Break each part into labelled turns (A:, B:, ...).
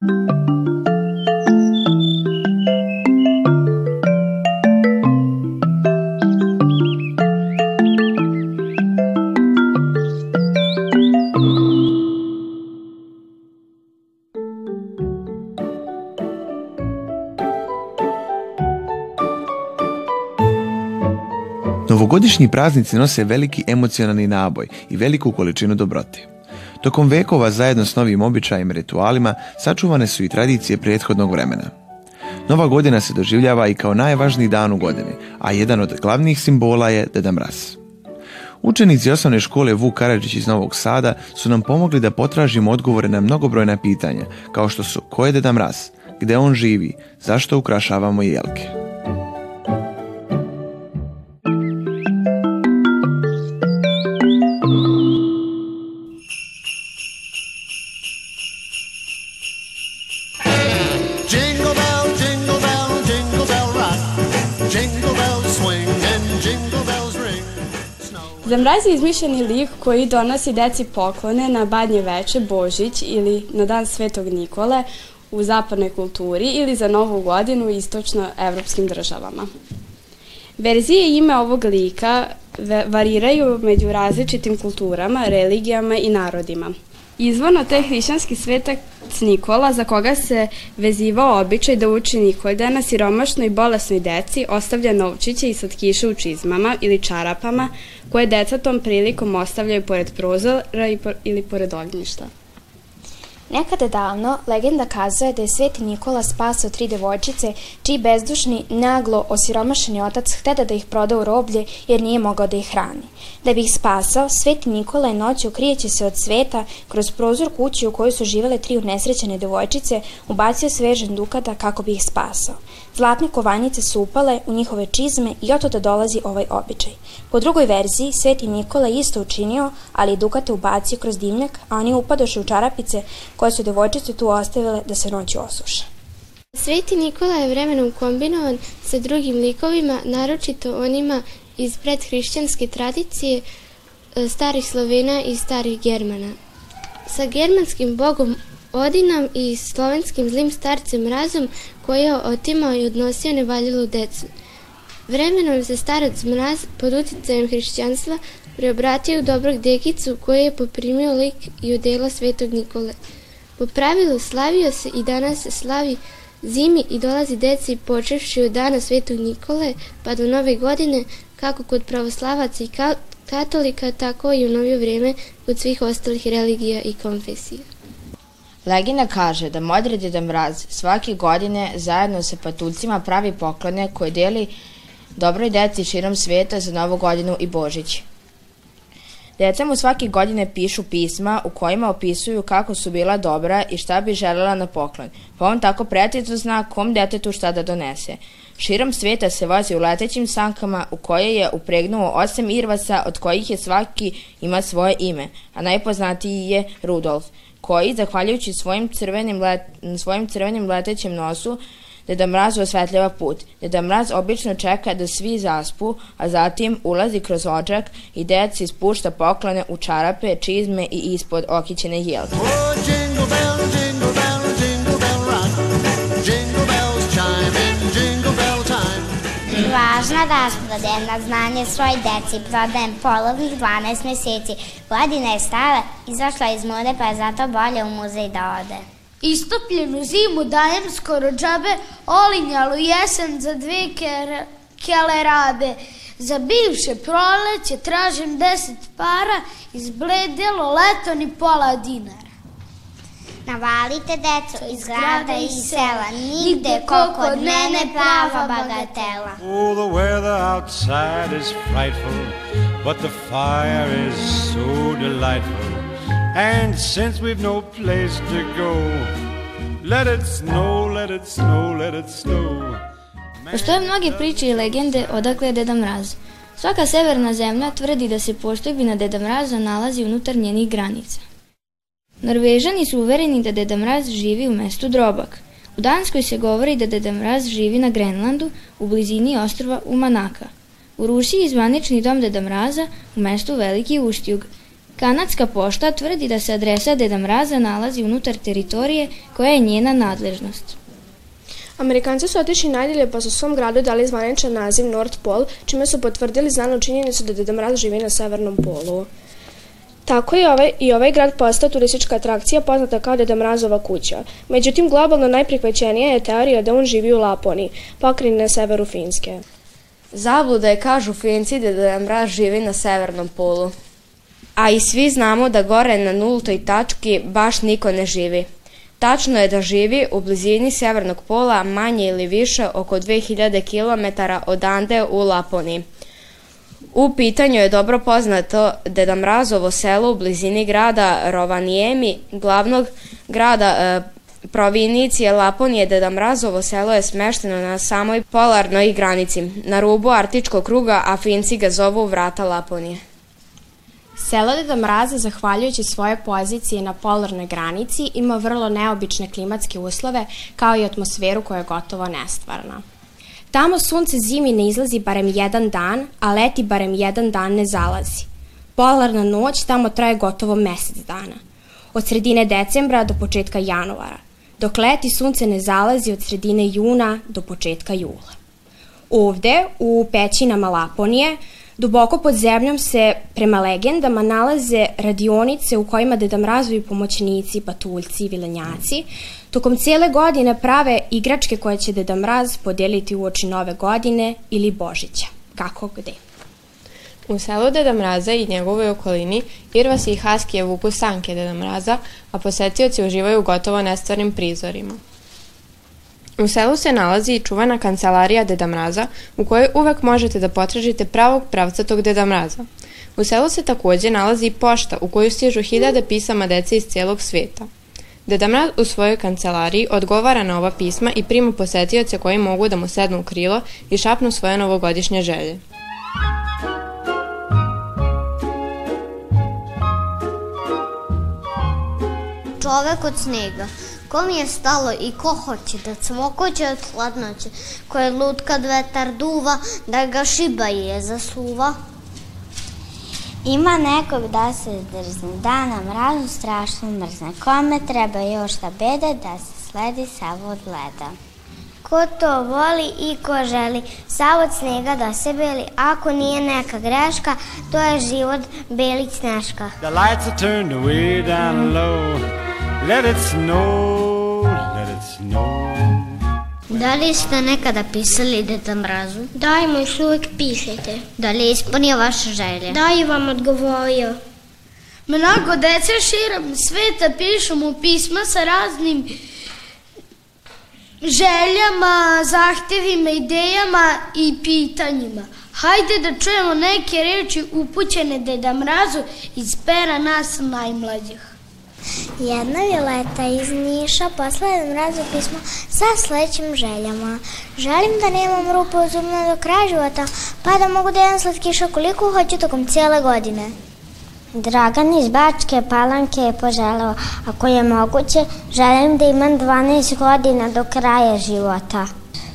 A: Novogodišnji praznici nose veliki emocionalni naboj i veliku količinu dobrote. Tokom vekova zajedno s novim običajima i ritualima sačuvane su i tradicije prethodnog vremena. Nova godina se doživljava i kao najvažniji dan u godini, a jedan od glavnih simbola je Deda Mraz. Učenici osnovne škole Vuk Karadžić iz Novog Sada su nam pomogli da potražimo odgovore na mnogobrojna pitanja, kao što su ko je Deda Mraz, gde on živi, zašto ukrašavamo jelke.
B: Zamraz je izmišljeni lik koji donosi deci poklone na badnje veče, Božić ili na dan Svetog Nikole u zapadnoj kulturi ili za Novu godinu u istočno-evropskim državama. Verzije ime ovog lika variraju među različitim kulturama, religijama i narodima. Izvorno te hrišćanski svetac Nikola, za koga se vezivao običaj da uči Nikoldana siromašnoj i bolesnoj deci, ostavlja novčiće i slatkiše u čizmama ili čarapama, koje deca tom prilikom ostavljaju pored prozora ili pored ognjišta.
C: Nekada davno, legenda kazuje da je sveti Nikola spasao tri devojčice, čiji bezdušni, naglo osiromašeni otac hteda da ih proda u roblje jer nije mogao da ih hrani. Da bi ih spasao, sveti Nikola je noću krijeći se od sveta kroz prozor kući u kojoj su živele tri unesrećene devojčice, ubacio svežen dukata kako bi ih spasao. Zlatne kovanjice su upale u njihove čizme i oto da dolazi ovaj običaj. Po drugoj verziji, Sveti Nikola isto učinio, ali i dukate ubacio kroz dimnjak, a oni upadoše u čarapice koje su devojčice tu ostavile da se noći osuše.
D: Sveti Nikola je vremenom kombinovan sa drugim likovima, naročito onima iz predhrišćanske tradicije e, starih Slovena i starih Germana. Sa germanskim bogom Odinom i slovenskim zlim starcem Razom koji je otimao i odnosio nevaljilu decu. Vremenom se starac Mraz pod uticajem hrišćanstva preobratio u dobrog dekicu koji je poprimio lik i odela svetog Nikole. Po pravilu slavio se i danas se slavi zimi i dolazi deci počevši od dana svetog Nikole pa do nove godine kako kod pravoslavaca i katolika tako i u novije vreme kod svih ostalih religija i konfesija.
E: Legenda kaže da modri Deda Mraz svake godine zajedno sa patuljcima pravi poklone koje deli dobroj deci širom sveta za Novu godinu i Božić. Deca mu svake godine pišu pisma u kojima opisuju kako su bila dobra i šta bi želela na poklon, pa on tako precizno zna kom detetu šta da donese. Širom sveta se vozi u letećim sankama u koje je upregnuo osam irvasa od kojih je svaki ima svoje ime, a najpoznatiji je Rudolf koji, zahvaljujući svojim crvenim, let, svojim crvenim letećem nosu, Deda Mraz osvetljava put. Deda Mraz obično čeka da svi zaspu, a zatim ulazi kroz ođak i deci spušta poklone u čarape, čizme i ispod okićene jelke. Oh, jingle bell, jingle bell, jingle bell rock. Jingle bells chime in
F: jingle bell time. Važna rasprodaja na znanje svoj deci prodajem polovnih 12 meseci. Godina je stara, izašla iz mode pa je zato bolje u muzej da ode.
G: Istopljenu zimu dajem skoro džabe, olinjalu jesen za dve kelerabe. Za bivše proleće tražim deset para, izbledelo leto ni pola dinara.
F: Navalite deco iz grada i sela, nigde ko kod mene prava bagatela. Oh, the weather outside is frightful, but the fire is so delightful. And since we've no place to go, let it snow, let it snow, let it snow.
H: Postoje mnoge priče i legende odakle je Deda Mraz. Svaka severna zemlja tvrdi da se postojbina Deda Mraza nalazi unutar njenih granica. Norvežani su uvereni da Deda Mraz živi u mestu Drobak. U Danskoj se govori da Deda Mraz živi na Grenlandu u blizini ostrva Umanaka. U Rusiji zvanični dom Deda Mraza u mestu Veliki Uštjug – Kanadska pošta tvrdi da se adresa Deda Mraza nalazi unutar teritorije koja je njena nadležnost.
I: Amerikanci su otišli najdjelje pa su svom gradu dali zvaničan naziv North Pole, čime su potvrdili znanu činjenicu da Deda Mraz živi na severnom polu. Tako je ovaj, i ovaj grad postao turistička atrakcija poznata kao Deda Mrazova kuća. Međutim, globalno najprihvaćenija je teorija da on živi u Laponiji, pokrini na severu Finske.
J: Zabluda je, kažu Finci, da Deda Mraz živi na severnom polu. A i svi znamo da gore na nultoj tački baš niko ne živi. Tačno je da živi u blizini severnog pola manje ili više oko 2000 km odande u Laponiji. U pitanju je dobro poznato Deda Mrazovo selo u blizini grada Rovaniemi, glavnog grada e, provinicije Laponije Deda Mrazovo selo je smešteno na samoj polarnoj granici, na rubu Artičkog kruga, a Finci ga zovu vrata Laponije.
C: Selo Deda Mraza, zahvaljujući svoje pozicije na polarnoj granici, ima vrlo neobične klimatske uslove, kao i atmosferu koja je gotovo nestvarna. Tamo sunce zimi ne izlazi barem jedan dan, a leti barem jedan dan ne zalazi. Polarna noć tamo traje gotovo mesec dana. Od sredine decembra do početka januara, dok leti sunce ne zalazi od sredine juna do početka jula. Ovde, u pećinama Laponije, Duboko pod zemljom se, prema legendama, nalaze radionice u kojima Deda Mrazovi pomoćnici, patuljci i vilenjaci tokom cijele godine prave igračke koje će Deda Mraz podeliti u oči nove godine ili Božića. Kako gde?
K: U selu Deda Mraza i njegovoj okolini Irvas i Haskije vuku sanke Deda Mraza, a posetioci uživaju gotovo nestvarnim prizorima. U selu se nalazi i čuvana kancelarija Deda Mraza, u kojoj uvek možete da potražite pravog pravcatog Deda Mraza. U selu se takođe nalazi i pošta u koju stižu hiljade pisama dece iz cijelog sveta. Deda Mraz u svojoj kancelariji odgovara na ova pisma i prima posetioce koji mogu da mu sednu u krilo i šapnu svoje novogodišnje želje.
L: Čovek od snega Kom je stalo i ko hoće da cmokoće od hladnoće, ko je lud kad vetar duva, da ga šiba je zasuva?
M: Ima nekog da se drzne, da nam razum strašno mrzne. Kome treba još da bede, da se sledi sav od leda.
N: Ko to voli i ko želi sav od snega da se beli, ako nije neka greška, to je život belić sneška.
O: The lights are turned way down low let it snow.
L: Da li ste nekada pisali Deda Mrazu?
N: Da, i moj uvijek pišete.
L: Da li je ispunio vaše želje?
N: Da, i vam odgovorio.
P: Mnogo dece širom sveta pišu mu pisma sa raznim željama, zahtevima, idejama i pitanjima. Hajde da čujemo neke reči upućene Deda Mrazu iz pera nas najmlađih.
N: Jedna Violeta iz Niša posla je mrazu pismo sa sledećim željama. Želim da nemam rupu u zubna do kraja života, pa da mogu da jedem slatkiša koliko hoću tokom cijele godine.
M: Dragan iz Bačke Palanke je poželeo, ako je moguće, želim da imam 12 godina do kraja života.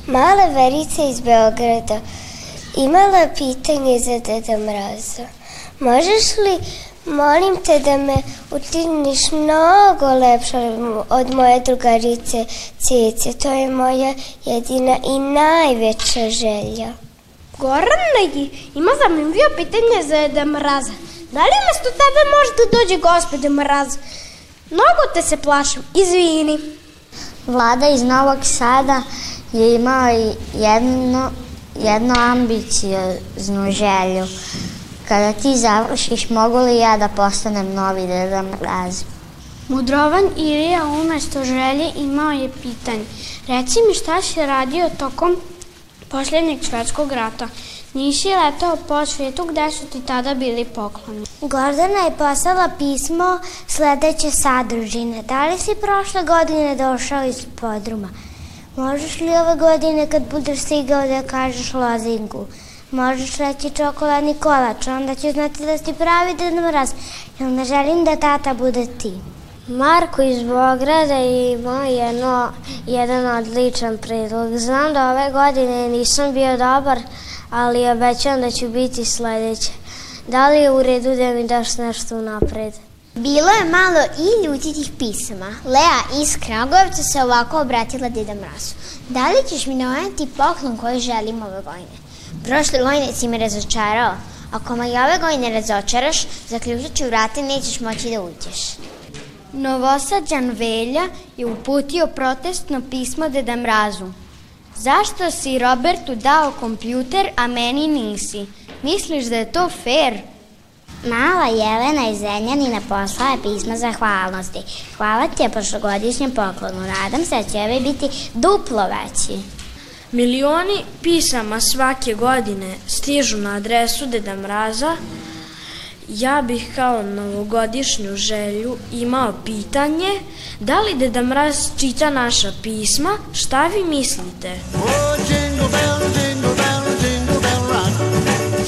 N: Mala Verica iz Beograda imala pitanje za Deda Mraza. Možeš li Molim te da me učiniš mnogo lepša od moje drugarice Cice. To je moja jedina i najveća želja.
P: Goran ima zanimljivo pitanje za Eda Mraza. Da li mesto tebe može da dođe gospode Mraz? Mnogo te se plašim, izvini.
M: Vlada iz Novog Sada je imao jedno, jedno ambicijoznu želju Kada ti završiš, mogu li ja da postanem novi Deda Mraz?
Q: Mudrovan Irija umesto želje imao je pitanje. Reci mi šta si radio tokom posljednjeg svetskog rata. Nisi letao po svijetu gde su ti tada bili pokloni.
N: Gordana je poslala pismo sledeće sadržine. Da li si prošle godine došao iz podruma? Možeš li ove godine kad budeš stigao da kažeš lozingu? Možeš reći čokoladni kolač, onda ću znati da si pravi Ded Mraz, jer ne želim da tata bude ti.
Q: Marko iz Bograda ima jedno, jedan odličan predlog. Znam da ove godine nisam bio dobar, ali obećam da ću biti sledeće.
N: Da li je u redu da mi daš nešto napred?
F: Bilo je malo i ljutitih pisama. Lea iz Kragujevca se ovako obratila Deda Mrazu. Da li ćeš mi doneti poklon koji želim ove godine? Prošle godine si me razočarao. Ako me i ove godine razočaraš, zaključat ću vrate nećeš moći da uđeš.
G: Novosađan Velja je uputio protestno pismo Deda Mrazu. Zašto si Robertu dao kompjuter, a meni nisi? Misliš da je to fair?
N: Mala Jelena iz Zrenjanina poslala je pismo zahvalnosti. Hvala ti je prošlogodišnjem poklonu. Nadam se da će ovaj biti duplo veći.
R: Milioni pisama svake godine stižu na adresu Deda Mraza. Ja bih kao novogodišnju želju imao pitanje da li Deda Mraz čita naša pisma, šta vi mislite?
S: Oh, jingle bell, jingle bell, jingle bell rock.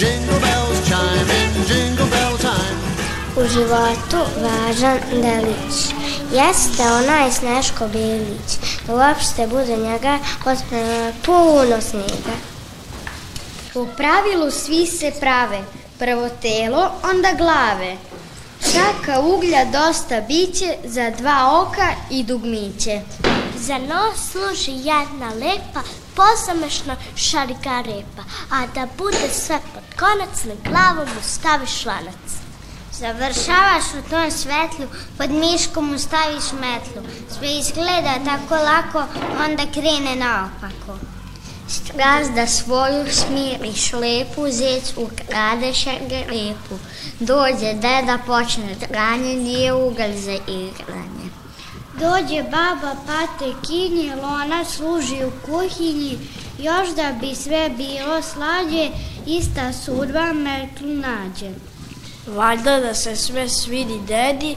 S: Jingle bells chime in jingle bell time.
N: U životu važan delić. Jeste onaj Sneško Bilić. Uopšte bude njega potpuno puno snega.
G: Po pravilu svi se prave, prvo telo, onda glave. Šaka uglja dosta biće, za dva oka i dugmiće.
N: Za nos služi jedna lepa, pozamešna šarika repa, a da bude sve pod konac, na glavu mu staviš lanac. Završavaš u tom svetlu, pod miškom mu staviš metlu. Sve izgleda tako lako, onda krene naopako. Strazda svoju smiriš lepu, zec ukrade šargarepu. Dođe deda, počne dranje, nije ugalj za igranje.
G: Dođe baba pate kinje, lona služi u kuhinji, još da bi sve bilo slađe, ista sudba metlu nađe.
R: Valjda da se sve svidi dedi,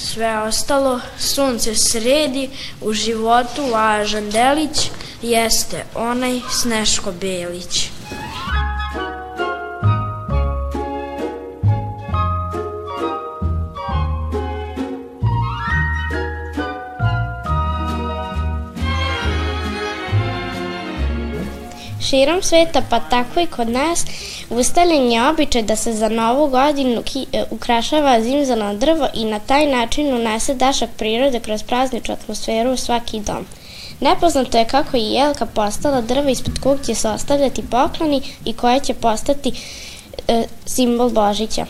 R: sve ostalo sunce sredi, u životu važan delić jeste onaj Sneško Belić.
T: Širom sveta, pa tako i kod nas, ustaljen je običaj da se za novu godinu ki, e, ukrašava zimzano drvo i na taj način unese dašak prirode kroz prazničnu atmosferu u svaki dom. Nepoznato je kako je jelka postala drvo ispod kog će se ostavljati pokloni i koja će postati e, simbol Božića.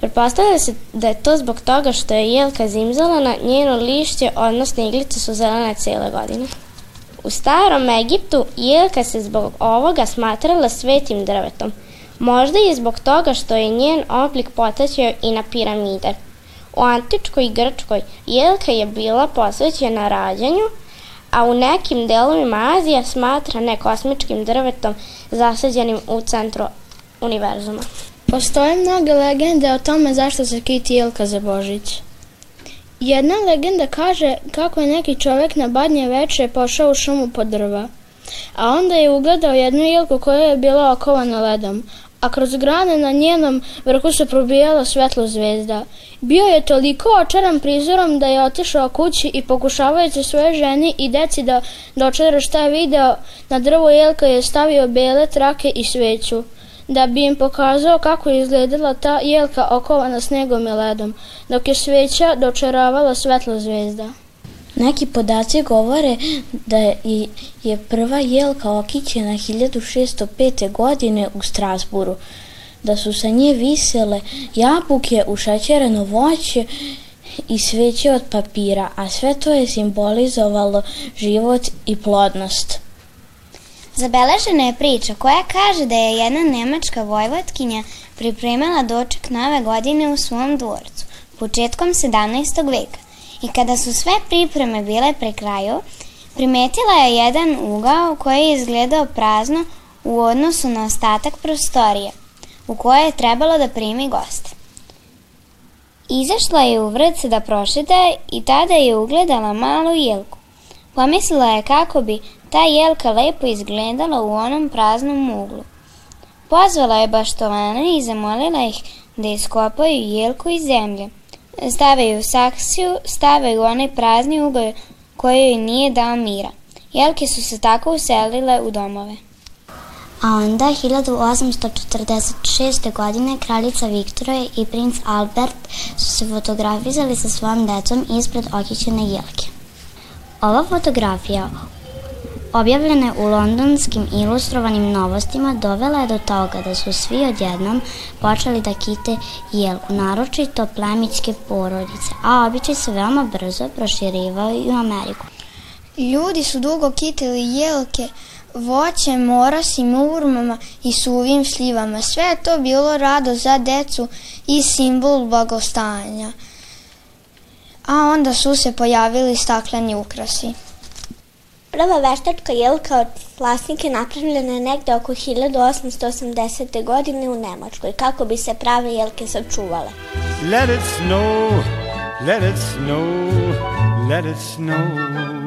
T: Pretpostavlja se da je to zbog toga što je jelka zimzalana, njeno lišće, odnosno iglice su zelene cele godine. U starom Egiptu jelka se zbog ovoga smatrala svetim drvetom. Možda i zbog toga što je njen oblik potaćao i na piramide. U antičkoj Grčkoj jelka je bila posvećena rađanju, a u nekim delovima Azija smatra nekosmičkim drvetom zasađenim u centru univerzuma.
P: Postoje mnoge legende o tome zašto se kiti jelka za Božić. Jedna legenda kaže kako je neki čovek na badnje veče pošao u šumu po drva, a onda je ugledao jednu jelku koja je bila okovana ledom, a kroz grane na njenom vrhu se probijala svetlo zvezda. Bio je toliko očaran prizorom da je otišao kući i pokušavajući svoje ženi i deci da dočara šta je video, na drvo jelka je stavio bele trake i sveću da bi im pokazao kako je izgledala ta jelka okovana snegom i ledom, dok je sveća dočaravala svetlo zvezda.
U: Neki podaci govore da je, prva jelka okićena 1605. godine u Strasburu, da su sa nje visele jabuke, ušećereno voće i sveće od papira, a sve to je simbolizovalo život i plodnost.
N: Zabeležena je priča koja kaže da je jedna nemačka vojvotkinja pripremala doček nove godine u svom dvorcu, početkom 17. veka. I kada su sve pripreme bile pre kraju, primetila je jedan ugao koji je izgledao prazno u odnosu na ostatak prostorije, u kojoj je trebalo da primi goste. Izašla je u vrce da prošeta i tada je ugledala malu jelku. Pomislila je kako bi ta jelka lepo izgledala u onom praznom uglu. Pozvala je baštovane i zamolila ih da iskopaju jelku iz zemlje. Stavaju saksiju, stavaju onaj prazni ugoj koji joj nije dao mira. Jelke su se tako uselile u domove.
F: A onda 1846. godine kraljica Viktorija i princ Albert su se fotografizali sa svojom decom ispred okićene jelke. Ova fotografija objavljena je u londonskim ilustrovanim novostima dovela je do toga da su svi odjednom počeli da kite jelku, naročito plemićke porodice, a običaj se veoma brzo proširivao i u Ameriku.
U: Ljudi su dugo kitili jelke, voćem, morasim, urmama i suvim šljivama. Sve je to bilo rado za decu i simbol blagostanja. A onda su se pojavili stakleni ukrasi.
R: Prva veštačka jelka od plasnike napravljena je negde oko 1880. godine u Nemačkoj, kako bi se prave jelke sačuvale.
O: Let it snow, let it snow, let it snow.